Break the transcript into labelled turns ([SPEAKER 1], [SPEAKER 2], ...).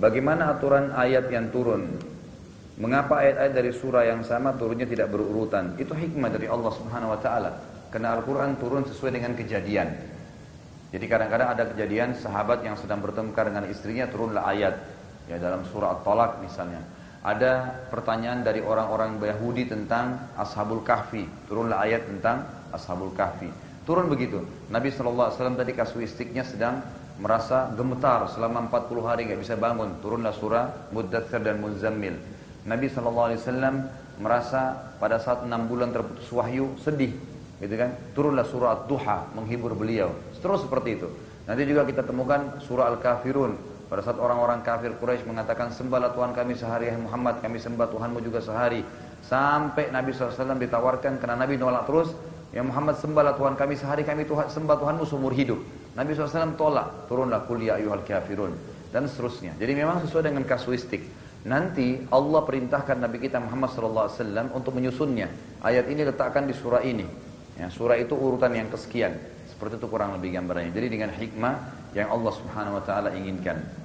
[SPEAKER 1] Bagaimana aturan ayat yang turun? Mengapa ayat-ayat dari surah yang sama turunnya tidak berurutan? Itu hikmah dari Allah Subhanahu wa taala. Karena Al-Qur'an turun sesuai dengan kejadian. Jadi kadang-kadang ada kejadian sahabat yang sedang bertengkar dengan istrinya turunlah ayat. Ya dalam surah At-Talaq misalnya. Ada pertanyaan dari orang-orang Yahudi tentang Ashabul Kahfi. Turunlah ayat tentang Ashabul Kahfi. Turun begitu. Nabi SAW tadi kasuistiknya sedang merasa gemetar selama 40 hari nggak bisa bangun. Turunlah surah Muddathir dan Muzammil. Nabi SAW merasa pada saat 6 bulan terputus wahyu sedih. Gitu kan? Turunlah surah Duha menghibur beliau. Terus seperti itu. Nanti juga kita temukan surah Al-Kafirun pada saat orang-orang kafir Quraisy mengatakan sembahlah Tuhan kami sehari Muhammad, kami sembah Tuhanmu juga sehari. Sampai Nabi SAW ditawarkan karena Nabi nolak terus, ya Muhammad sembahlah Tuhan kami sehari, kami Tuhan, sembah Tuhanmu seumur hidup. Nabi SAW tolak, turunlah kuliah ayuhal kafirun dan seterusnya. Jadi memang sesuai dengan kasuistik. Nanti Allah perintahkan Nabi kita Muhammad SAW untuk menyusunnya. Ayat ini letakkan di surah ini. Ya, surah itu urutan yang kesekian. Seperti itu kurang lebih gambarannya. Jadi dengan hikmah yang Allah Subhanahu wa taala inginkan.